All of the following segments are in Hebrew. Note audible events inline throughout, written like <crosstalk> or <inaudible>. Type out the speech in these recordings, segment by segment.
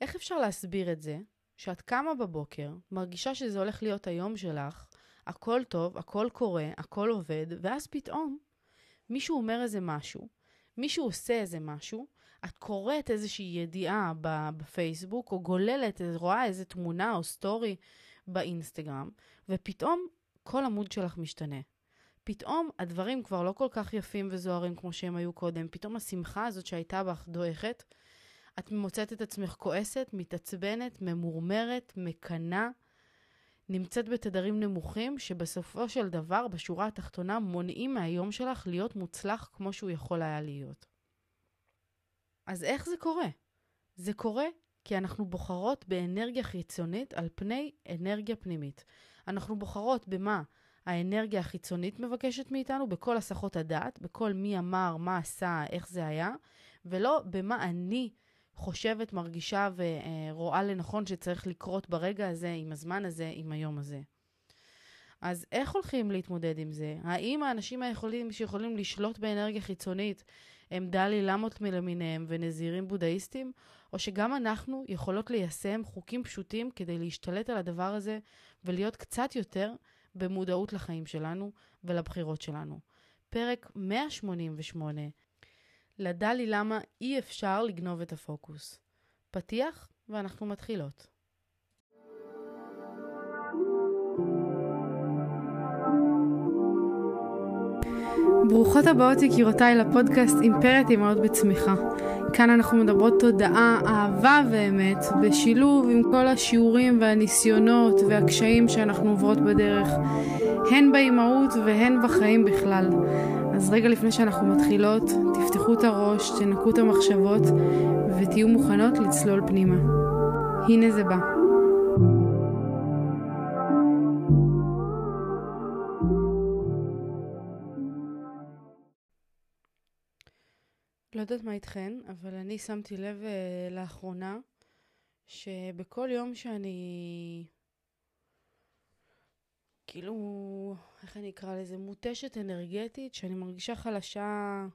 איך אפשר להסביר את זה שאת קמה בבוקר, מרגישה שזה הולך להיות היום שלך, הכל טוב, הכל קורה, הכל עובד, ואז פתאום מישהו אומר איזה משהו, מישהו עושה איזה משהו, את קוראת איזושהי ידיעה בפייסבוק, או גוללת, רואה איזה תמונה או סטורי באינסטגרם, ופתאום כל עמוד שלך משתנה. פתאום הדברים כבר לא כל כך יפים וזוהרים כמו שהם היו קודם. פתאום השמחה הזאת שהייתה בך דועכת. את מוצאת את עצמך כועסת, מתעצבנת, ממורמרת, מקנאה, נמצאת בתדרים נמוכים, שבסופו של דבר, בשורה התחתונה, מונעים מהיום שלך להיות מוצלח כמו שהוא יכול היה להיות. אז איך זה קורה? זה קורה כי אנחנו בוחרות באנרגיה חיצונית על פני אנרגיה פנימית. אנחנו בוחרות במה האנרגיה החיצונית מבקשת מאיתנו, בכל הסחות הדעת, בכל מי אמר, מה עשה, איך זה היה, ולא במה אני חושבת, מרגישה ורואה לנכון שצריך לקרות ברגע הזה, עם הזמן הזה, עם היום הזה. אז איך הולכים להתמודד עם זה? האם האנשים היכולים, שיכולים לשלוט באנרגיה חיצונית הם דלי למות למיניהם ונזירים בודהיסטים, או שגם אנחנו יכולות ליישם חוקים פשוטים כדי להשתלט על הדבר הזה ולהיות קצת יותר במודעות לחיים שלנו ולבחירות שלנו. פרק 188 לדלי למה אי אפשר לגנוב את הפוקוס. פתיח ואנחנו מתחילות. ברוכות הבאות יקירותיי לפודקאסט אימפרית אימהות בצמיחה. כאן אנחנו מדברות תודעה, אהבה ואמת, בשילוב עם כל השיעורים והניסיונות והקשיים שאנחנו עוברות בדרך, הן באימהות והן בחיים בכלל. אז רגע לפני שאנחנו מתחילות, תפתחו את הראש, תנקו את המחשבות ותהיו מוכנות לצלול פנימה. הנה זה בא. לא יודעת מה איתכן, אבל אני שמתי לב uh, לאחרונה שבכל יום שאני כאילו, איך אני אקרא לזה? מותשת אנרגטית, שאני מרגישה חלשה,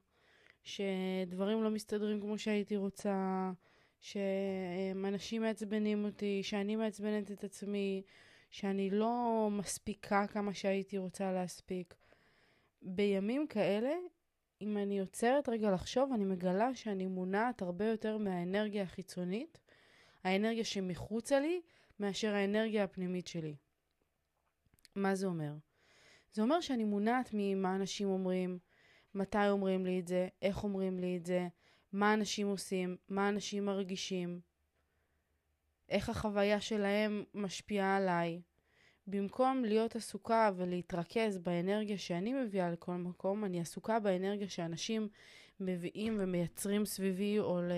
שדברים לא מסתדרים כמו שהייתי רוצה, שאנשים מעצבנים אותי, שאני מעצבנת את עצמי, שאני לא מספיקה כמה שהייתי רוצה להספיק. בימים כאלה אם אני עוצרת רגע לחשוב, אני מגלה שאני מונעת הרבה יותר מהאנרגיה החיצונית, האנרגיה שמחוצה לי, מאשר האנרגיה הפנימית שלי. מה זה אומר? זה אומר שאני מונעת ממה אנשים אומרים, מתי אומרים לי את זה, איך אומרים לי את זה, מה אנשים עושים, מה אנשים מרגישים, איך החוויה שלהם משפיעה עליי. במקום להיות עסוקה ולהתרכז באנרגיה שאני מביאה לכל מקום, אני עסוקה באנרגיה שאנשים מביאים ומייצרים סביבי, או, ל,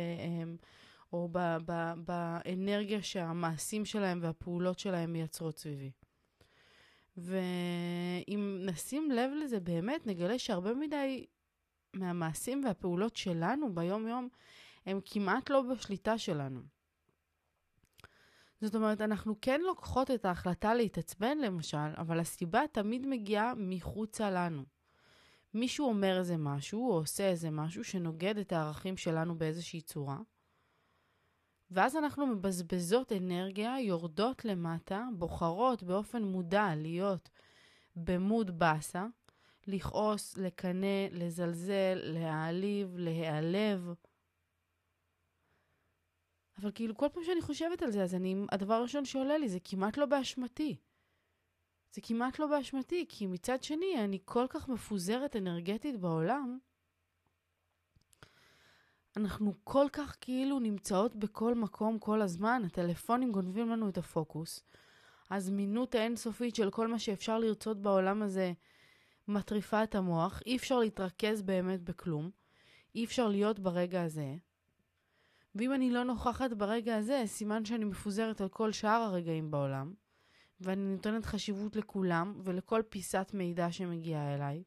או ב, ב, באנרגיה שהמעשים שלהם והפעולות שלהם מייצרות סביבי. ואם נשים לב לזה באמת, נגלה שהרבה מדי מהמעשים והפעולות שלנו ביום-יום הם כמעט לא בשליטה שלנו. זאת אומרת, אנחנו כן לוקחות את ההחלטה להתעצבן למשל, אבל הסיבה תמיד מגיעה מחוצה לנו. מישהו אומר איזה משהו, או עושה איזה משהו שנוגד את הערכים שלנו באיזושהי צורה, ואז אנחנו מבזבזות אנרגיה, יורדות למטה, בוחרות באופן מודע להיות במוד באסה, לכעוס, לקנא, לזלזל, להעליב, להיעלב. אבל כאילו כל פעם שאני חושבת על זה, אז אני, הדבר הראשון שעולה לי זה כמעט לא באשמתי. זה כמעט לא באשמתי, כי מצד שני, אני כל כך מפוזרת אנרגטית בעולם, אנחנו כל כך כאילו נמצאות בכל מקום כל הזמן, הטלפונים גונבים לנו את הפוקוס. הזמינות האינסופית של כל מה שאפשר לרצות בעולם הזה מטריפה את המוח, אי אפשר להתרכז באמת בכלום, אי אפשר להיות ברגע הזה. ואם אני לא נוכחת ברגע הזה, סימן שאני מפוזרת על כל שאר הרגעים בעולם, ואני נותנת חשיבות לכולם ולכל פיסת מידע שמגיעה אליי.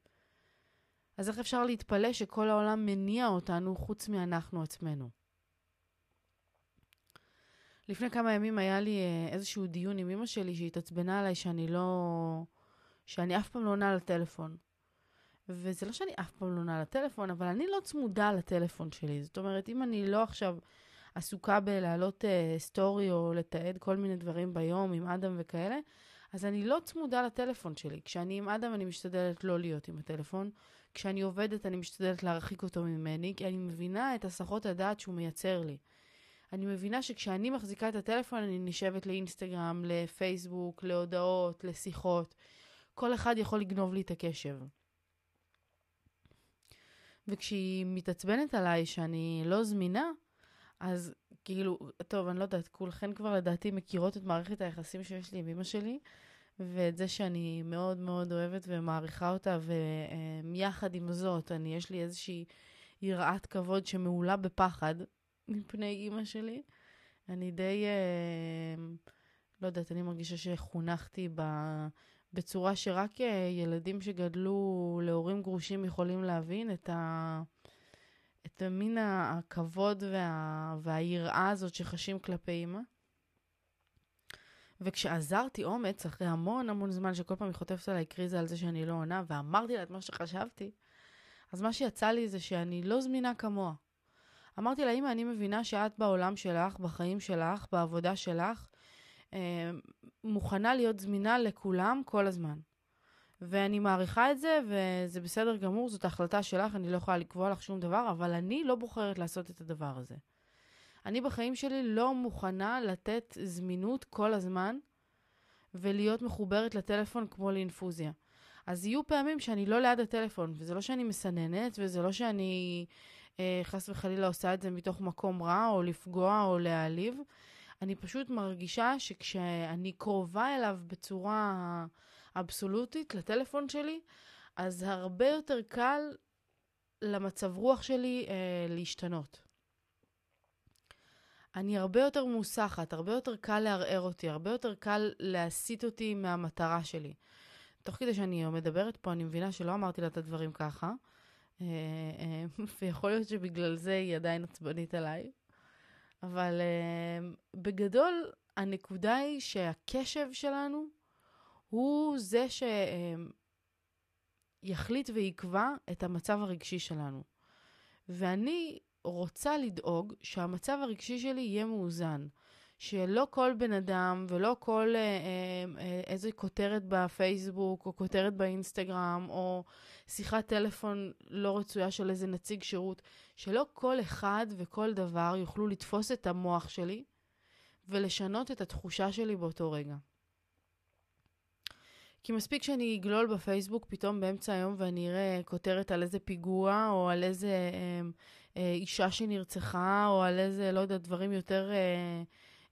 אז איך אפשר להתפלא שכל העולם מניע אותנו חוץ מאנחנו עצמנו? לפני כמה ימים היה לי אה, איזשהו דיון עם אמא שלי שהתעצבנה עליי שאני לא... שאני אף פעם לא עונה לטלפון. וזה לא שאני אף פעם לא עונה לטלפון, אבל אני לא צמודה לטלפון שלי. זאת אומרת, אם אני לא עכשיו עסוקה בלהעלות uh, סטורי או לתעד כל מיני דברים ביום עם אדם וכאלה, אז אני לא צמודה לטלפון שלי. כשאני עם אדם אני משתדלת לא להיות עם הטלפון. כשאני עובדת אני משתדלת להרחיק אותו ממני, כי אני מבינה את הסחות הדעת שהוא מייצר לי. אני מבינה שכשאני מחזיקה את הטלפון אני נשבת לאינסטגרם, לפייסבוק, להודעות, לשיחות. כל אחד יכול לגנוב לי את הקשב. וכשהיא מתעצבנת עליי שאני לא זמינה, אז כאילו, טוב, אני לא יודעת, כולכן כבר לדעתי מכירות את מערכת היחסים שיש לי עם אמא שלי, ואת זה שאני מאוד מאוד אוהבת ומעריכה אותה, ויחד עם זאת, אני, יש לי איזושהי יראת כבוד שמעולה בפחד <laughs> מפני אימא שלי. אני די, אה, לא יודעת, אני מרגישה שחונכתי ב... בצורה שרק אה, ילדים שגדלו להורים גרושים יכולים להבין את, ה... את מין הכבוד וה... והיראה הזאת שחשים כלפי אימא. וכשעזרתי אומץ, אחרי המון המון זמן שכל פעם היא חוטפת עליי קריזה על זה שאני לא עונה, ואמרתי לה את מה שחשבתי, אז מה שיצא לי זה שאני לא זמינה כמוה. אמרתי לה, אמא, אני מבינה שאת בעולם שלך, בחיים שלך, בעבודה שלך, אה, מוכנה להיות זמינה לכולם כל הזמן. ואני מעריכה את זה, וזה בסדר גמור, זאת החלטה שלך, אני לא יכולה לקבוע לך שום דבר, אבל אני לא בוחרת לעשות את הדבר הזה. אני בחיים שלי לא מוכנה לתת זמינות כל הזמן ולהיות מחוברת לטלפון כמו לאינפוזיה. אז יהיו פעמים שאני לא ליד הטלפון, וזה לא שאני מסננת, וזה לא שאני אה, חס וחלילה עושה את זה מתוך מקום רע, או לפגוע, או להעליב. אני פשוט מרגישה שכשאני קרובה אליו בצורה אבסולוטית, לטלפון שלי, אז הרבה יותר קל למצב רוח שלי אה, להשתנות. אני הרבה יותר מוסחת, הרבה יותר קל לערער אותי, הרבה יותר קל להסיט אותי מהמטרה שלי. תוך כדי שאני מדברת פה, אני מבינה שלא אמרתי לה את הדברים ככה, אה, אה, <laughs> ויכול להיות שבגלל זה היא עדיין עצבנית עליי. אבל uh, בגדול, הנקודה היא שהקשב שלנו הוא זה שיחליט ויקבע את המצב הרגשי שלנו. ואני רוצה לדאוג שהמצב הרגשי שלי יהיה מאוזן. שלא כל בן אדם ולא כל אה, אה, איזה כותרת בפייסבוק או כותרת באינסטגרם או שיחת טלפון לא רצויה של איזה נציג שירות, שלא כל אחד וכל דבר יוכלו לתפוס את המוח שלי ולשנות את התחושה שלי באותו רגע. כי מספיק שאני אגלול בפייסבוק פתאום באמצע היום ואני אראה כותרת על איזה פיגוע או על איזה אה, אה, אישה שנרצחה או על איזה, לא יודע, דברים יותר... אה,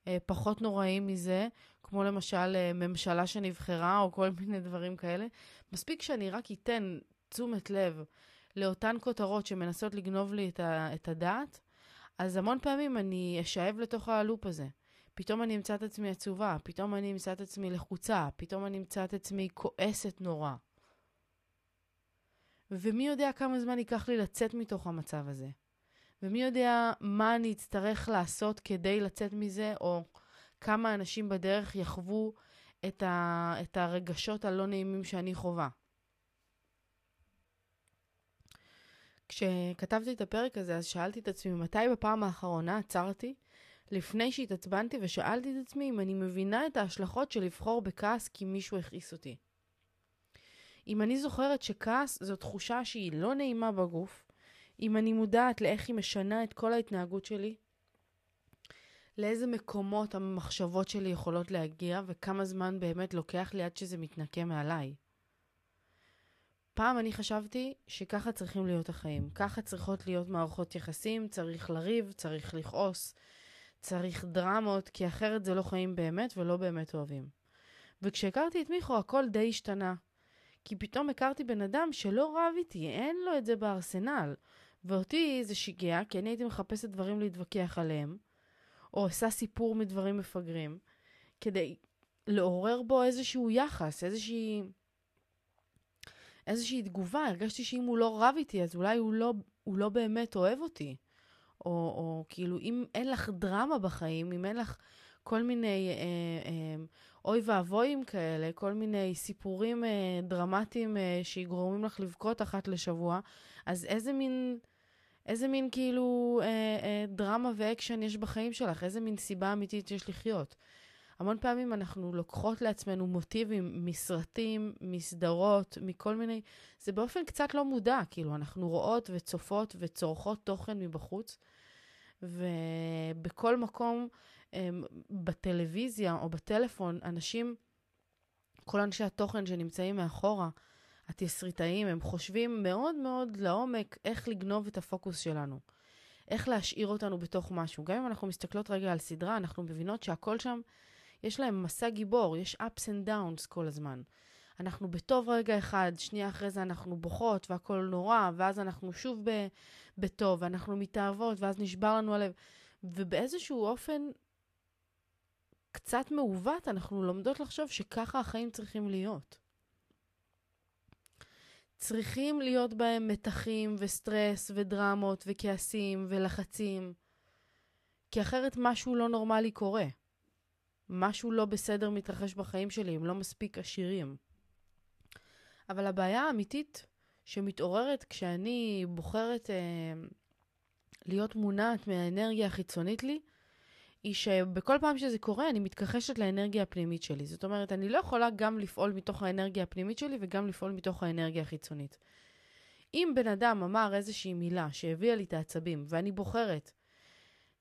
אה, פחות נוראים מזה, כמו למשל אה, ממשלה שנבחרה או כל <laughs> מיני דברים כאלה. מספיק שאני רק אתן תשומת לב לאותן כותרות שמנסות לגנוב לי את, ה- את הדעת, אז המון פעמים אני אשאב לתוך הלופ הזה. פתאום אני אמצא את עצמי עצובה, פתאום אני אמצא את עצמי לחוצה, פתאום אני אמצא את עצמי כועסת נורא. ומי יודע כמה זמן ייקח לי לצאת מתוך המצב הזה. ומי יודע מה אני אצטרך לעשות כדי לצאת מזה, או כמה אנשים בדרך יחוו את, ה, את הרגשות הלא נעימים שאני חווה. כשכתבתי את הפרק הזה, אז שאלתי את עצמי, מתי בפעם האחרונה עצרתי לפני שהתעצבנתי ושאלתי את עצמי אם אני מבינה את ההשלכות של לבחור בכעס כי מישהו הכעיס אותי. אם אני זוכרת שכעס זו תחושה שהיא לא נעימה בגוף, אם אני מודעת לאיך היא משנה את כל ההתנהגות שלי, לאיזה מקומות המחשבות שלי יכולות להגיע וכמה זמן באמת לוקח לי עד שזה מתנקה מעליי. פעם אני חשבתי שככה צריכים להיות החיים. ככה צריכות להיות מערכות יחסים, צריך לריב, צריך לכעוס, צריך דרמות, כי אחרת זה לא חיים באמת ולא באמת אוהבים. וכשהכרתי את מיכו הכל די השתנה. כי פתאום הכרתי בן אדם שלא רב איתי, אין לו את זה בארסנל. ואותי זה שיגע, כי אני הייתי מחפשת דברים להתווכח עליהם, או עושה סיפור מדברים מפגרים, כדי לעורר בו איזשהו יחס, איזושהי... איזושהי תגובה, הרגשתי שאם הוא לא רב איתי, אז אולי הוא לא, הוא לא באמת אוהב אותי. או, או כאילו, אם אין לך דרמה בחיים, אם אין לך כל מיני אה, אה, אוי ואבויים כאלה, כל מיני סיפורים אה, דרמטיים אה, שיגרומים לך לבכות אחת לשבוע, אז איזה מין איזה מין כאילו אה, אה, דרמה ואקשן יש בחיים שלך? איזה מין סיבה אמיתית יש לחיות? המון פעמים אנחנו לוקחות לעצמנו מוטיבים מסרטים, מסדרות, מכל מיני... זה באופן קצת לא מודע, כאילו, אנחנו רואות וצופות וצורכות תוכן מבחוץ, ובכל מקום, אמ, בטלוויזיה או בטלפון, אנשים, כל אנשי התוכן שנמצאים מאחורה, התסריטאים, הם חושבים מאוד מאוד לעומק איך לגנוב את הפוקוס שלנו. איך להשאיר אותנו בתוך משהו. גם אם אנחנו מסתכלות רגע על סדרה, אנחנו מבינות שהכל שם יש להם מסע גיבור, יש ups and downs כל הזמן. אנחנו בטוב רגע אחד, שנייה אחרי זה אנחנו בוכות והכל נורא, ואז אנחנו שוב ב, בטוב, ואנחנו מתאהבות, ואז נשבר לנו הלב. ובאיזשהו אופן קצת מעוות, אנחנו לומדות לחשוב שככה החיים צריכים להיות. צריכים להיות בהם מתחים וסטרס ודרמות וכעסים ולחצים, כי אחרת משהו לא נורמלי קורה. משהו לא בסדר מתרחש בחיים שלי, הם לא מספיק עשירים. אבל הבעיה האמיתית שמתעוררת כשאני בוחרת אה, להיות מונעת מהאנרגיה החיצונית לי, היא שבכל פעם שזה קורה, אני מתכחשת לאנרגיה הפנימית שלי. זאת אומרת, אני לא יכולה גם לפעול מתוך האנרגיה הפנימית שלי וגם לפעול מתוך האנרגיה החיצונית. אם בן אדם אמר איזושהי מילה שהביאה לי את העצבים, ואני בוחרת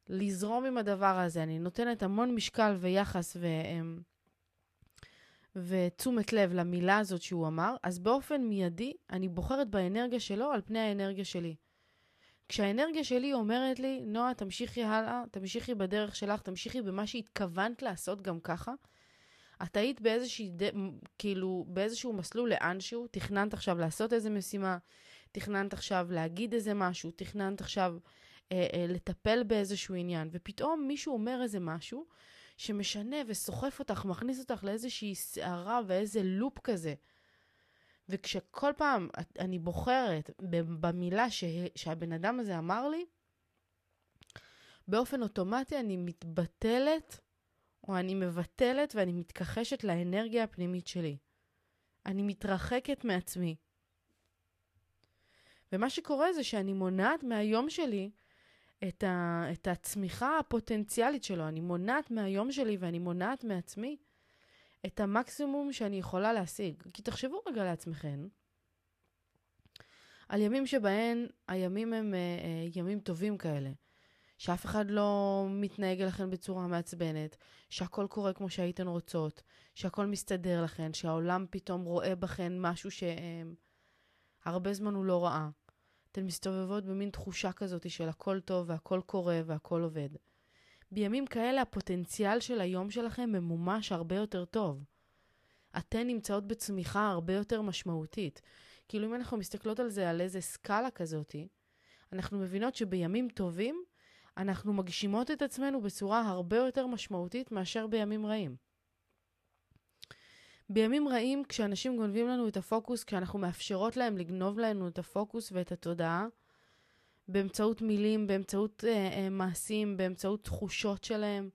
לזרום עם הדבר הזה. אני נותנת המון משקל ויחס ו... ותשומת לב למילה הזאת שהוא אמר, אז באופן מיידי אני בוחרת באנרגיה שלו על פני האנרגיה שלי. כשהאנרגיה שלי אומרת לי, נועה, תמשיכי הלאה, תמשיכי בדרך שלך, תמשיכי במה שהתכוונת לעשות גם ככה, את היית באיזושהי, ד... כאילו, באיזשהו מסלול לאנשהו, תכננת עכשיו לעשות איזה משימה, תכננת עכשיו להגיד איזה משהו, תכננת עכשיו אה, אה, לטפל באיזשהו עניין, ופתאום מישהו אומר איזה משהו שמשנה וסוחף אותך, מכניס אותך לאיזושהי סערה ואיזה לופ כזה. וכשכל פעם אני בוחרת במילה ש... שהבן אדם הזה אמר לי, באופן אוטומטי אני מתבטלת, או אני מבטלת ואני מתכחשת לאנרגיה הפנימית שלי. אני מתרחקת מעצמי. ומה שקורה זה שאני מונעת מהיום שלי את, ה, את הצמיחה הפוטנציאלית שלו. אני מונעת מהיום שלי ואני מונעת מעצמי את המקסימום שאני יכולה להשיג. כי תחשבו רגע לעצמכם, על ימים שבהם הימים הם אה, אה, ימים טובים כאלה, שאף אחד לא מתנהג אליכם בצורה מעצבנת, שהכל קורה כמו שהייתן רוצות, שהכל מסתדר לכן, שהעולם פתאום רואה בכן משהו שהרבה זמן הוא לא ראה. אתן מסתובבות במין תחושה כזאת של הכל טוב והכל קורה והכל עובד. בימים כאלה הפוטנציאל של היום שלכם ממומש הרבה יותר טוב. אתן נמצאות בצמיחה הרבה יותר משמעותית. כאילו אם אנחנו מסתכלות על זה על איזה סקאלה כזאתי, אנחנו מבינות שבימים טובים אנחנו מגשימות את עצמנו בצורה הרבה יותר משמעותית מאשר בימים רעים. בימים רעים, כשאנשים גונבים לנו את הפוקוס, כשאנחנו מאפשרות להם לגנוב לנו את הפוקוס ואת התודעה, באמצעות מילים, באמצעות אה, אה, מעשים, באמצעות תחושות שלהם,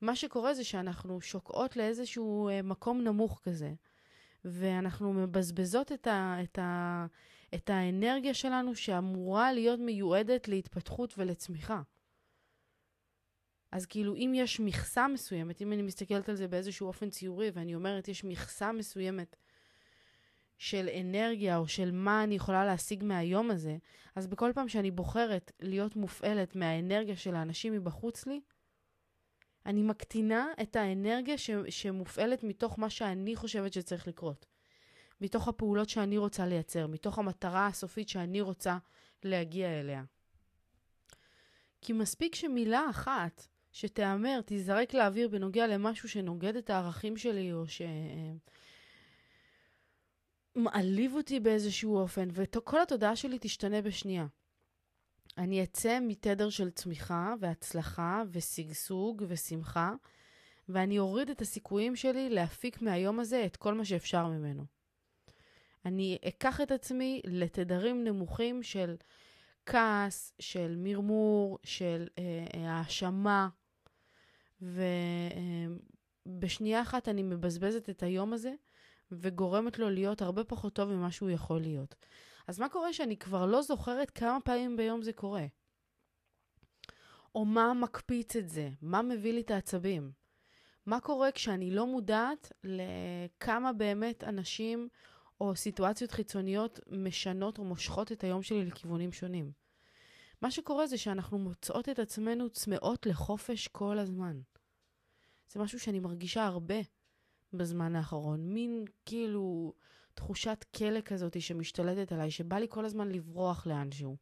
מה שקורה זה שאנחנו שוקעות לאיזשהו אה, מקום נמוך כזה, ואנחנו מבזבזות את, ה, את, ה, את האנרגיה שלנו שאמורה להיות מיועדת להתפתחות ולצמיחה. אז כאילו, אם יש מכסה מסוימת, אם אני מסתכלת על זה באיזשהו אופן ציורי, ואני אומרת, יש מכסה מסוימת של אנרגיה, או של מה אני יכולה להשיג מהיום הזה, אז בכל פעם שאני בוחרת להיות מופעלת מהאנרגיה של האנשים מבחוץ לי, אני מקטינה את האנרגיה ש- שמופעלת מתוך מה שאני חושבת שצריך לקרות. מתוך הפעולות שאני רוצה לייצר, מתוך המטרה הסופית שאני רוצה להגיע אליה. כי מספיק שמילה אחת שתיאמר, תיזרק לאוויר בנוגע למשהו שנוגד את הערכים שלי, או שמעליב אותי באיזשהו אופן, וכל התודעה שלי תשתנה בשנייה. אני אצא מתדר של צמיחה והצלחה ושגשוג ושמחה, ואני אוריד את הסיכויים שלי להפיק מהיום הזה את כל מה שאפשר ממנו. אני אקח את עצמי לתדרים נמוכים של כעס, של מרמור, של אה, אה, האשמה, ובשנייה אחת אני מבזבזת את היום הזה וגורמת לו להיות הרבה פחות טוב ממה שהוא יכול להיות. אז מה קורה שאני כבר לא זוכרת כמה פעמים ביום זה קורה? או מה מקפיץ את זה? מה מביא לי את העצבים? מה קורה כשאני לא מודעת לכמה באמת אנשים או סיטואציות חיצוניות משנות או מושכות את היום שלי לכיוונים שונים? מה שקורה זה שאנחנו מוצאות את עצמנו צמאות לחופש כל הזמן. זה משהו שאני מרגישה הרבה בזמן האחרון. מין כאילו תחושת כלא כזאת שמשתלטת עליי, שבא לי כל הזמן לברוח לאנשהו.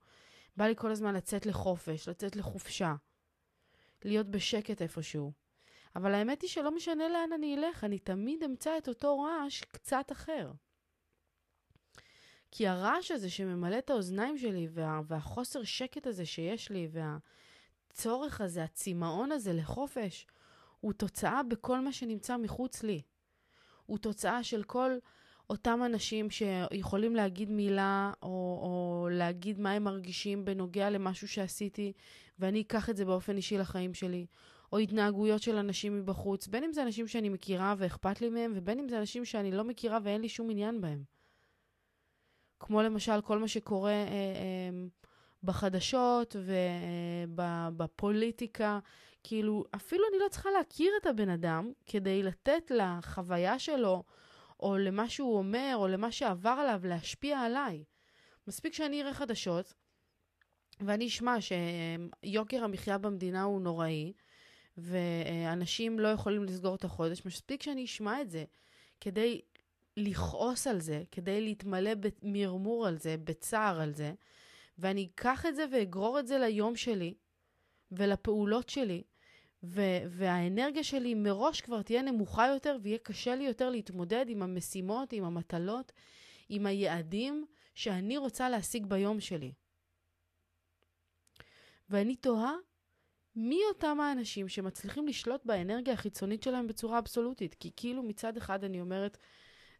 בא לי כל הזמן לצאת לחופש, לצאת לחופשה. להיות בשקט איפשהו. אבל האמת היא שלא משנה לאן אני אלך, אני תמיד אמצא את אותו רעש קצת אחר. כי הרעש הזה שממלא את האוזניים שלי, וה, והחוסר שקט הזה שיש לי, והצורך הזה, הצמאון הזה לחופש, הוא תוצאה בכל מה שנמצא מחוץ לי. הוא תוצאה של כל אותם אנשים שיכולים להגיד מילה, או, או להגיד מה הם מרגישים בנוגע למשהו שעשיתי, ואני אקח את זה באופן אישי לחיים שלי. או התנהגויות של אנשים מבחוץ, בין אם זה אנשים שאני מכירה ואכפת לי מהם, ובין אם זה אנשים שאני לא מכירה ואין לי שום עניין בהם. כמו למשל כל מה שקורה אה, אה, בחדשות ובפוליטיקה, אה, כאילו, אפילו אני לא צריכה להכיר את הבן אדם כדי לתת לחוויה שלו, או למה שהוא אומר, או למה שעבר עליו, להשפיע עליי. מספיק שאני אראה חדשות, ואני אשמע שיוקר המחיה במדינה הוא נוראי, ואנשים לא יכולים לסגור את החודש, מספיק שאני אשמע את זה כדי לכעוס על זה, כדי להתמלא במרמור על זה, בצער על זה, ואני אקח את זה ואגרור את זה ליום שלי ולפעולות שלי, ו- והאנרגיה שלי מראש כבר תהיה נמוכה יותר ויהיה קשה לי יותר להתמודד עם המשימות, עם המטלות, עם היעדים שאני רוצה להשיג ביום שלי. ואני תוהה מי אותם האנשים שמצליחים לשלוט באנרגיה החיצונית שלהם בצורה אבסולוטית? כי כאילו מצד אחד אני אומרת,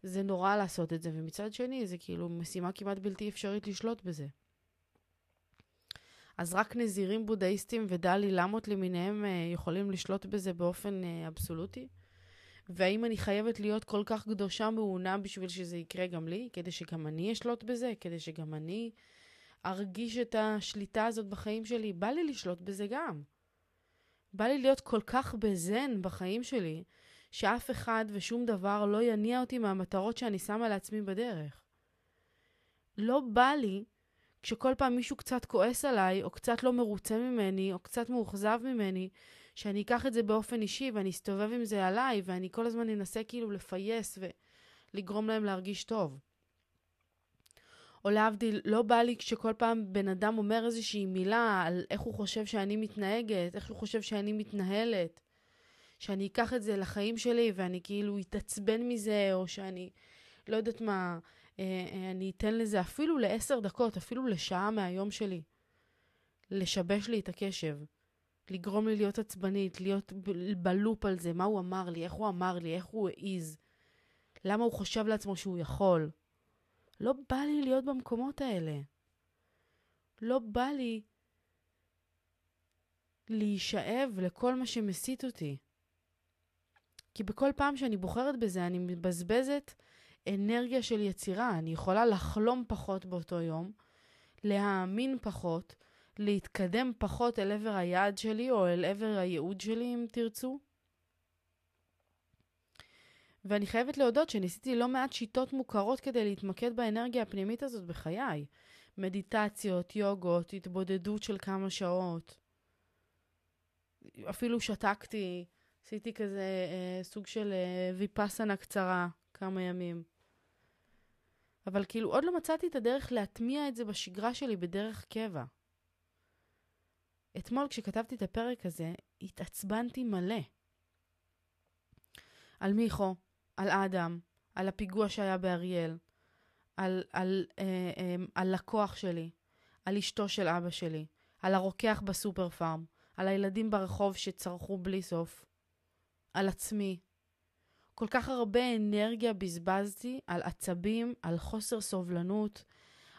זה נורא לעשות את זה, ומצד שני זה כאילו משימה כמעט בלתי אפשרית לשלוט בזה. אז רק נזירים בודהיסטים ודלי למות למיניהם אה, יכולים לשלוט בזה באופן אה, אבסולוטי? והאם אני חייבת להיות כל כך קדושה מעונה בשביל שזה יקרה גם לי? כדי שגם אני אשלוט בזה? כדי שגם אני ארגיש את השליטה הזאת בחיים שלי? בא לי לשלוט בזה גם. בא לי להיות כל כך בזן בחיים שלי, שאף אחד ושום דבר לא יניע אותי מהמטרות שאני שמה לעצמי בדרך. לא בא לי, כשכל פעם מישהו קצת כועס עליי, או קצת לא מרוצה ממני, או קצת מאוכזב ממני, שאני אקח את זה באופן אישי ואני אסתובב עם זה עליי, ואני כל הזמן אנסה כאילו לפייס ולגרום להם להרגיש טוב. או להבדיל, לא בא לי כשכל פעם בן אדם אומר איזושהי מילה על איך הוא חושב שאני מתנהגת, איך הוא חושב שאני מתנהלת, שאני אקח את זה לחיים שלי ואני כאילו אתעצבן מזה, או שאני, לא יודעת מה, אה, אה, אני אתן לזה אפילו לעשר דקות, אפילו לשעה מהיום שלי. לשבש לי את הקשב, לגרום לי להיות עצבנית, להיות בלופ על זה, מה הוא אמר לי, איך הוא אמר לי, איך הוא העיז, למה הוא חושב לעצמו שהוא יכול. לא בא לי להיות במקומות האלה. לא בא לי להישאב לכל מה שמסית אותי. כי בכל פעם שאני בוחרת בזה, אני מבזבזת אנרגיה של יצירה. אני יכולה לחלום פחות באותו יום, להאמין פחות, להתקדם פחות אל עבר היעד שלי או אל עבר הייעוד שלי, אם תרצו. ואני חייבת להודות שניסיתי לא מעט שיטות מוכרות כדי להתמקד באנרגיה הפנימית הזאת בחיי. מדיטציות, יוגות, התבודדות של כמה שעות. אפילו שתקתי, עשיתי כזה אה, סוג של אה, ויפאסנה קצרה, כמה ימים. אבל כאילו עוד לא מצאתי את הדרך להטמיע את זה בשגרה שלי בדרך קבע. אתמול כשכתבתי את הפרק הזה, התעצבנתי מלא. על מיכו, על אדם, על הפיגוע שהיה באריאל, על, על, אה, אה, על לקוח שלי, על אשתו של אבא שלי, על הרוקח בסופר פארם, על הילדים ברחוב שצרחו בלי סוף, על עצמי. כל כך הרבה אנרגיה בזבזתי על עצבים, על חוסר סובלנות,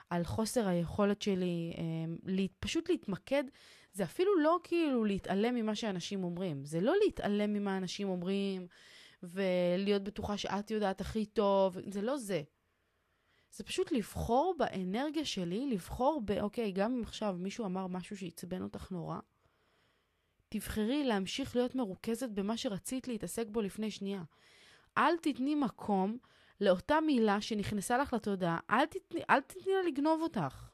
על חוסר היכולת שלי אה, פשוט להתמקד. זה אפילו לא כאילו להתעלם ממה שאנשים אומרים. זה לא להתעלם ממה אנשים אומרים, ולהיות בטוחה שאת יודעת הכי טוב, זה לא זה. זה פשוט לבחור באנרגיה שלי, לבחור ב... אוקיי, גם אם עכשיו מישהו אמר משהו שעצבן אותך נורא, תבחרי להמשיך להיות מרוכזת במה שרצית להתעסק בו לפני שנייה. אל תתני מקום לאותה מילה שנכנסה לך לתודעה, אל תתני, אל תתני לה לגנוב אותך.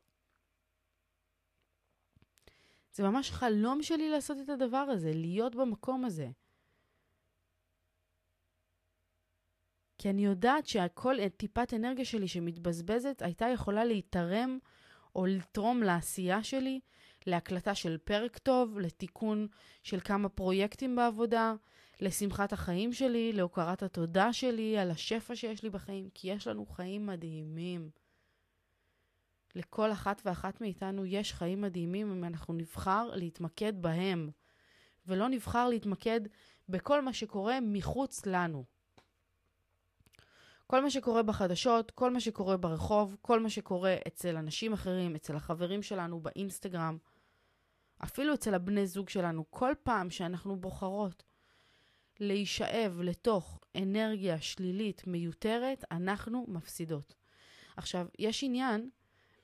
זה ממש חלום שלי לעשות את הדבר הזה, להיות במקום הזה. כי אני יודעת שכל טיפת אנרגיה שלי שמתבזבזת הייתה יכולה להתערם או לתרום לעשייה שלי, להקלטה של פרק טוב, לתיקון של כמה פרויקטים בעבודה, לשמחת החיים שלי, להוקרת התודה שלי על השפע שיש לי בחיים, כי יש לנו חיים מדהימים. לכל אחת ואחת מאיתנו יש חיים מדהימים אם אנחנו נבחר להתמקד בהם, ולא נבחר להתמקד בכל מה שקורה מחוץ לנו. כל מה שקורה בחדשות, כל מה שקורה ברחוב, כל מה שקורה אצל אנשים אחרים, אצל החברים שלנו באינסטגרם, אפילו אצל הבני זוג שלנו, כל פעם שאנחנו בוחרות להישאב לתוך אנרגיה שלילית מיותרת, אנחנו מפסידות. עכשיו, יש עניין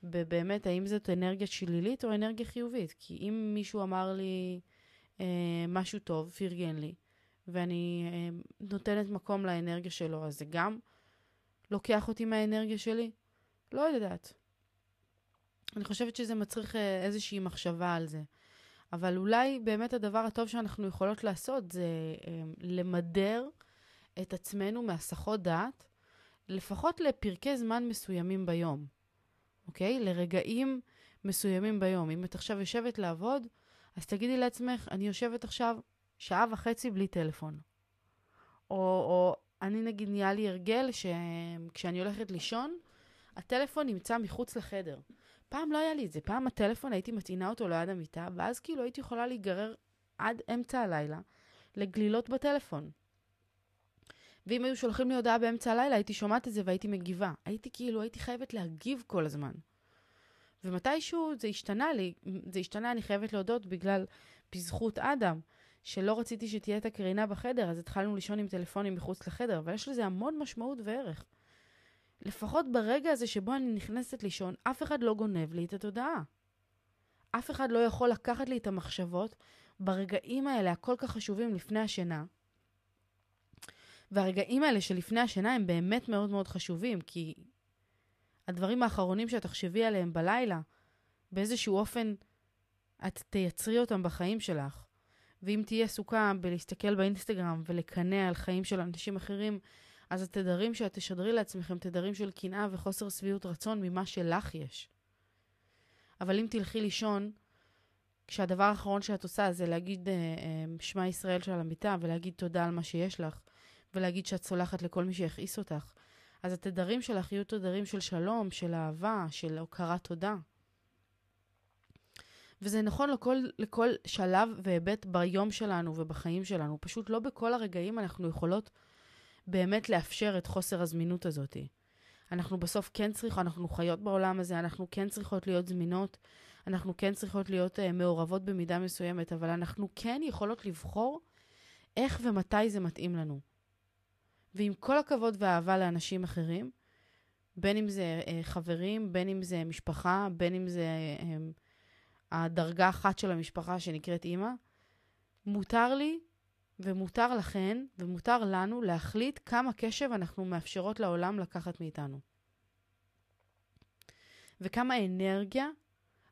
באמת האם זאת אנרגיה שלילית או אנרגיה חיובית. כי אם מישהו אמר לי אה, משהו טוב, פרגן לי, ואני אה, נותנת מקום לאנרגיה שלו, אז זה גם לוקח אותי מהאנרגיה שלי? לא יודעת. אני חושבת שזה מצריך אה, איזושהי מחשבה על זה. אבל אולי באמת הדבר הטוב שאנחנו יכולות לעשות זה אה, למדר את עצמנו מהסחות דעת, לפחות לפרקי זמן מסוימים ביום. אוקיי? לרגעים מסוימים ביום. אם את עכשיו יושבת לעבוד, אז תגידי לעצמך, אני יושבת עכשיו שעה וחצי בלי טלפון. או, או אני נגיד, נהיה לי הרגל שכשאני הולכת לישון, הטלפון נמצא מחוץ לחדר. פעם לא היה לי את זה, פעם הטלפון הייתי מטעינה אותו ליד המיטה, ואז כאילו הייתי יכולה להיגרר עד אמצע הלילה לגלילות בטלפון. ואם היו שולחים לי הודעה באמצע הלילה, הייתי שומעת את זה והייתי מגיבה. הייתי כאילו, הייתי חייבת להגיב כל הזמן. ומתישהו זה השתנה לי, זה השתנה, אני חייבת להודות, בגלל בזכות אדם, שלא רציתי שתהיה את הקרינה בחדר, אז התחלנו לישון עם טלפונים מחוץ לחדר, אבל יש לזה המון משמעות וערך. לפחות ברגע הזה שבו אני נכנסת לישון, אף אחד לא גונב לי את התודעה. אף אחד לא יכול לקחת לי את המחשבות ברגעים האלה הכל כך חשובים לפני השינה, והרגעים האלה שלפני השינה הם באמת מאוד מאוד חשובים, כי הדברים האחרונים שאת תחשבי עליהם בלילה, באיזשהו אופן את תייצרי אותם בחיים שלך. ואם תהיי עסוקה בלהסתכל באינסטגרם ולקנא על חיים של אנשים אחרים, אז התדרים שאת תשדרי לעצמכם תדרים של קנאה וחוסר שביעות רצון ממה שלך יש. אבל אם תלכי לישון, כשהדבר האחרון שאת עושה זה להגיד אה, אה, שמע ישראל של המיטה ולהגיד תודה על מה שיש לך, ולהגיד שאת סולחת לכל מי שיכעיס אותך. אז התדרים שלך יהיו תדרים של שלום, של אהבה, של הוקרת תודה. וזה נכון לכל, לכל שלב והיבט ביום שלנו ובחיים שלנו. פשוט לא בכל הרגעים אנחנו יכולות באמת לאפשר את חוסר הזמינות הזאת. אנחנו בסוף כן צריכות, אנחנו חיות בעולם הזה, אנחנו כן צריכות להיות זמינות, אנחנו כן צריכות להיות uh, מעורבות במידה מסוימת, אבל אנחנו כן יכולות לבחור איך ומתי זה מתאים לנו. ועם כל הכבוד והאהבה לאנשים אחרים, בין אם זה אה, חברים, בין אם זה משפחה, בין אם זה אה, הדרגה אחת של המשפחה שנקראת אימא, מותר לי ומותר לכן ומותר לנו להחליט כמה קשב אנחנו מאפשרות לעולם לקחת מאיתנו. וכמה אנרגיה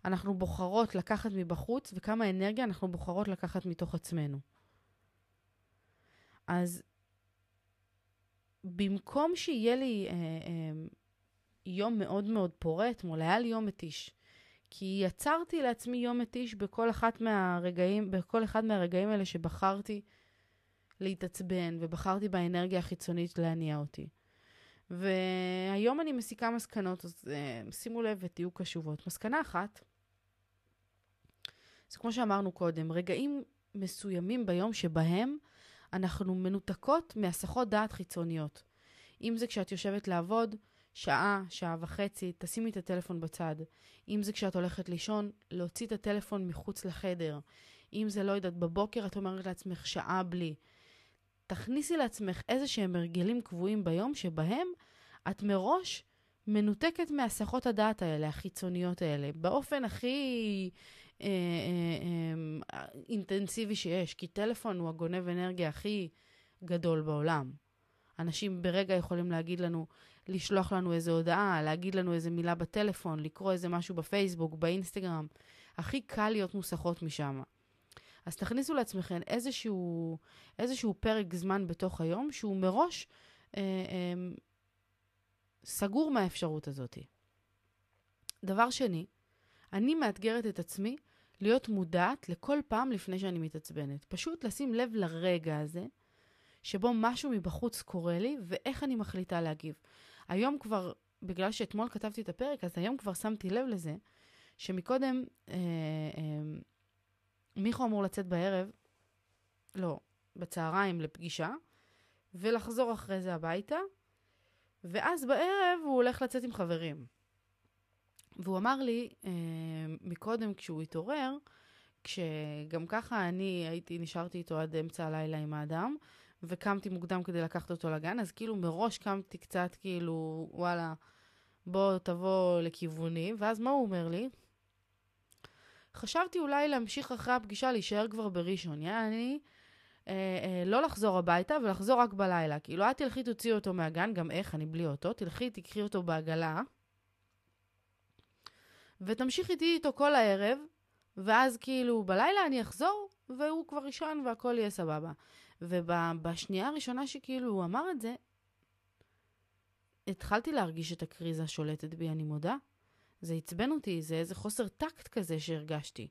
אנחנו בוחרות לקחת מבחוץ וכמה אנרגיה אנחנו בוחרות לקחת מתוך עצמנו. אז במקום שיהיה לי אה, אה, יום מאוד מאוד פורה, אתמול היה לי יום מתיש. כי יצרתי לעצמי יום מתיש בכל אחת מהרגעים, בכל אחד מהרגעים האלה שבחרתי להתעצבן, ובחרתי באנרגיה החיצונית להניע אותי. והיום אני מסיקה מסקנות, אז uh, שימו לב ותהיו קשובות. מסקנה אחת, זה כמו שאמרנו קודם, רגעים מסוימים ביום שבהם אנחנו מנותקות מהסחות דעת חיצוניות. אם זה כשאת יושבת לעבוד, שעה, שעה וחצי, תשימי את הטלפון בצד. אם זה כשאת הולכת לישון, להוציא את הטלפון מחוץ לחדר. אם זה, לא יודעת, בבוקר את אומרת לעצמך שעה בלי. תכניסי לעצמך איזה שהם הרגלים קבועים ביום שבהם את מראש מנותקת מהסחות הדעת האלה, החיצוניות האלה, באופן הכי אה, אה, אה, אינטנסיבי שיש, כי טלפון הוא הגונב אנרגיה הכי גדול בעולם. אנשים ברגע יכולים להגיד לנו, לשלוח לנו איזו הודעה, להגיד לנו איזו מילה בטלפון, לקרוא איזה משהו בפייסבוק, באינסטגרם. הכי קל להיות מוסחות משם. אז תכניסו לעצמכם איזשהו, איזשהו פרק זמן בתוך היום שהוא מראש אה, אה, סגור מהאפשרות הזאת. דבר שני, אני מאתגרת את עצמי להיות מודעת לכל פעם לפני שאני מתעצבנת. פשוט לשים לב לרגע הזה, שבו משהו מבחוץ קורה לי, ואיך אני מחליטה להגיב. היום כבר, בגלל שאתמול כתבתי את הפרק, אז היום כבר שמתי לב לזה, שמקודם אה, אה, מיכו אמור לצאת בערב, לא, בצהריים לפגישה, ולחזור אחרי זה הביתה, ואז בערב הוא הולך לצאת עם חברים. והוא אמר לי אה, מקודם כשהוא התעורר, כשגם ככה אני הייתי, נשארתי איתו עד אמצע הלילה עם האדם, וקמתי מוקדם כדי לקחת אותו לגן, אז כאילו מראש קמתי קצת כאילו, וואלה, בוא תבוא לכיווני, ואז מה הוא אומר לי? חשבתי אולי להמשיך אחרי הפגישה, להישאר כבר בראשון. יעני, אה, אה, לא לחזור הביתה ולחזור רק בלילה. כאילו, את תלכי תוציאי אותו מהגן, גם איך, אני בלי אוטו, תלכי, תקחי אותו בעגלה, ותמשיכי איתי איתו כל הערב, ואז כאילו בלילה אני אחזור, והוא כבר יישן והכל יהיה סבבה. ובשנייה הראשונה שכאילו הוא אמר את זה, התחלתי להרגיש את הקריזה שולטת בי, אני מודה. זה עצבן אותי, זה איזה חוסר טקט כזה שהרגשתי.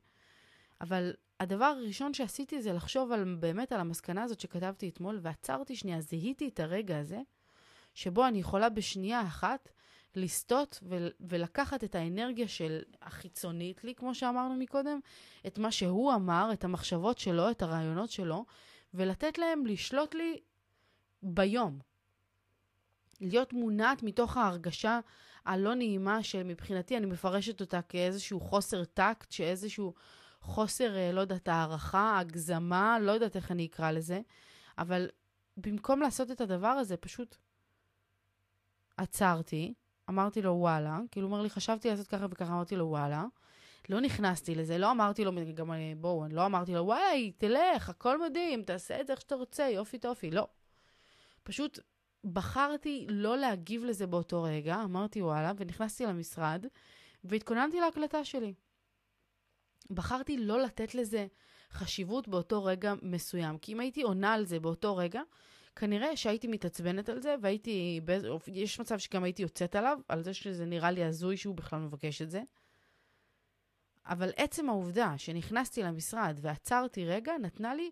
אבל הדבר הראשון שעשיתי זה לחשוב על, באמת על המסקנה הזאת שכתבתי אתמול, ועצרתי שנייה, זיהיתי את הרגע הזה, שבו אני יכולה בשנייה אחת לסטות ו- ולקחת את האנרגיה של החיצונית לי, כמו שאמרנו מקודם, את מה שהוא אמר, את המחשבות שלו, את הרעיונות שלו, ולתת להם לשלוט לי ביום. להיות מונעת מתוך ההרגשה הלא נעימה שמבחינתי אני מפרשת אותה כאיזשהו חוסר טקט, שאיזשהו חוסר, אה, לא יודעת, הערכה, הגזמה, לא יודעת איך אני אקרא לזה, אבל במקום לעשות את הדבר הזה, פשוט עצרתי, אמרתי לו וואלה, כאילו הוא אומר לי, חשבתי לעשות ככה וככה, אמרתי לו וואלה. לא נכנסתי לזה, לא אמרתי לו, גם אה, בואו, לא אמרתי לו, וואי, תלך, הכל מדהים, תעשה את זה איך שאתה רוצה, יופי טופי, לא. פשוט בחרתי לא להגיב לזה באותו רגע, אמרתי וואלה, ונכנסתי למשרד, והתכוננתי להקלטה שלי. בחרתי לא לתת לזה חשיבות באותו רגע מסוים, כי אם הייתי עונה על זה באותו רגע, כנראה שהייתי מתעצבנת על זה, והייתי, יש מצב שגם הייתי יוצאת עליו, על זה שזה נראה לי הזוי שהוא בכלל מבקש את זה. אבל עצם העובדה שנכנסתי למשרד ועצרתי רגע, נתנה לי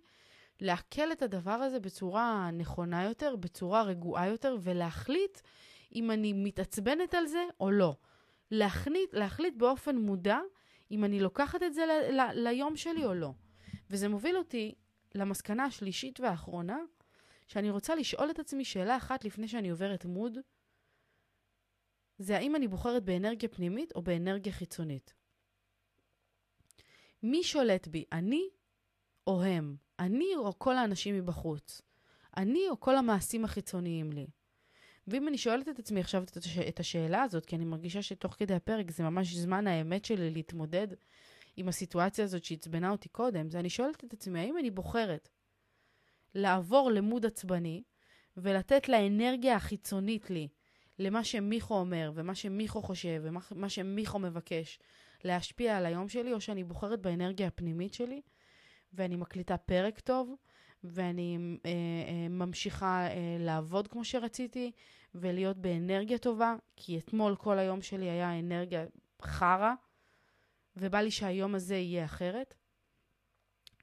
לעכל את הדבר הזה בצורה נכונה יותר, בצורה רגועה יותר, ולהחליט אם אני מתעצבנת על זה או לא. להחליט, להחליט באופן מודע אם אני לוקחת את זה ל, ל, ליום שלי או לא. וזה מוביל אותי למסקנה השלישית והאחרונה, שאני רוצה לשאול את עצמי שאלה אחת לפני שאני עוברת מוד, זה האם אני בוחרת באנרגיה פנימית או באנרגיה חיצונית. מי שולט בי, אני או הם? אני או כל האנשים מבחוץ? אני או כל המעשים החיצוניים לי? ואם אני שואלת את עצמי עכשיו את, הש... את השאלה הזאת, כי אני מרגישה שתוך כדי הפרק זה ממש זמן האמת שלי להתמודד עם הסיטואציה הזאת שעצבנה אותי קודם, זה אני שואלת את עצמי, האם אני בוחרת לעבור למוד עצבני ולתת לאנרגיה החיצונית לי, למה שמיכו אומר ומה שמיכו חושב ומה שמיכו מבקש, להשפיע על היום שלי, או שאני בוחרת באנרגיה הפנימית שלי, ואני מקליטה פרק טוב, ואני אה, אה, ממשיכה אה, לעבוד כמו שרציתי, ולהיות באנרגיה טובה, כי אתמול כל היום שלי היה אנרגיה חרא, ובא לי שהיום הזה יהיה אחרת.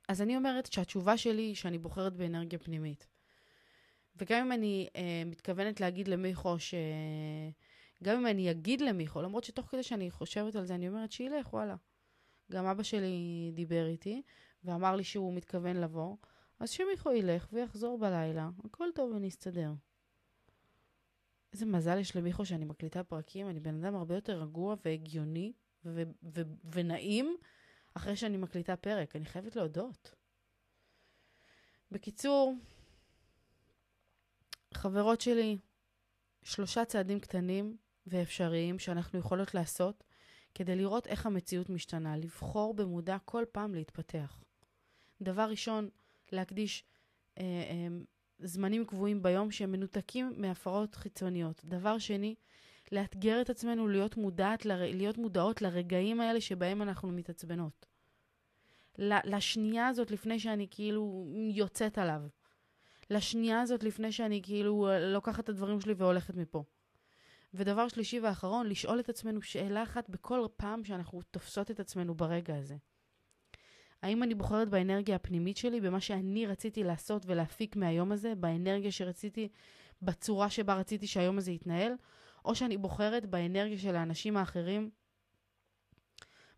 אז אני אומרת שהתשובה שלי היא שאני בוחרת באנרגיה פנימית. וגם אם אני אה, מתכוונת להגיד למיכו ש... גם אם אני אגיד למיכו, למרות שתוך כדי שאני חושבת על זה, אני אומרת שילך, וואלה. גם אבא שלי דיבר איתי, ואמר לי שהוא מתכוון לבוא, אז שמיכו ילך ויחזור בלילה, הכל טוב ונסתדר. איזה מזל יש למיכו שאני מקליטה פרקים, אני בן אדם הרבה יותר רגוע והגיוני ו- ו- ונעים אחרי שאני מקליטה פרק, אני חייבת להודות. בקיצור, חברות שלי, שלושה צעדים קטנים ואפשריים שאנחנו יכולות לעשות כדי לראות איך המציאות משתנה, לבחור במודע כל פעם להתפתח. דבר ראשון, להקדיש אה, אה, זמנים קבועים ביום שהם מנותקים מהפרעות חיצוניות. דבר שני, לאתגר את עצמנו להיות, מודעת, להיות מודעות לרגעים האלה שבהם אנחנו מתעצבנות. לשנייה הזאת לפני שאני כאילו יוצאת עליו. לשנייה הזאת לפני שאני כאילו לוקחת את הדברים שלי והולכת מפה. ודבר שלישי ואחרון, לשאול את עצמנו שאלה אחת בכל פעם שאנחנו תופסות את עצמנו ברגע הזה. האם אני בוחרת באנרגיה הפנימית שלי, במה שאני רציתי לעשות ולהפיק מהיום הזה, באנרגיה שרציתי, בצורה שבה רציתי שהיום הזה יתנהל, או שאני בוחרת באנרגיה של האנשים האחרים,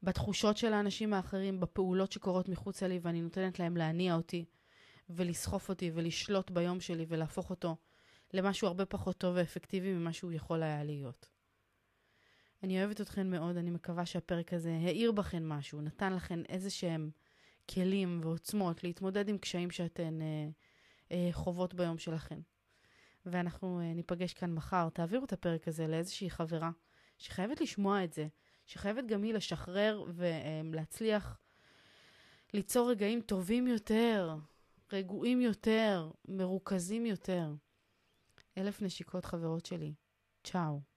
בתחושות של האנשים האחרים, בפעולות שקורות מחוצה לי, ואני נותנת להם להניע אותי, ולסחוף אותי, ולשלוט ביום שלי, ולהפוך אותו למשהו הרבה פחות טוב ואפקטיבי ממה שהוא יכול היה להיות. אני אוהבת אתכן מאוד, אני מקווה שהפרק הזה האיר בכן משהו, נתן לכן איזה שהם כלים ועוצמות להתמודד עם קשיים שאתן אה, אה, חוות ביום שלכן. ואנחנו אה, ניפגש כאן מחר. תעבירו את הפרק הזה לאיזושהי חברה שחייבת לשמוע את זה, שחייבת גם היא לשחרר ולהצליח ליצור רגעים טובים יותר, רגועים יותר, מרוכזים יותר. אלף נשיקות חברות שלי. צ'או.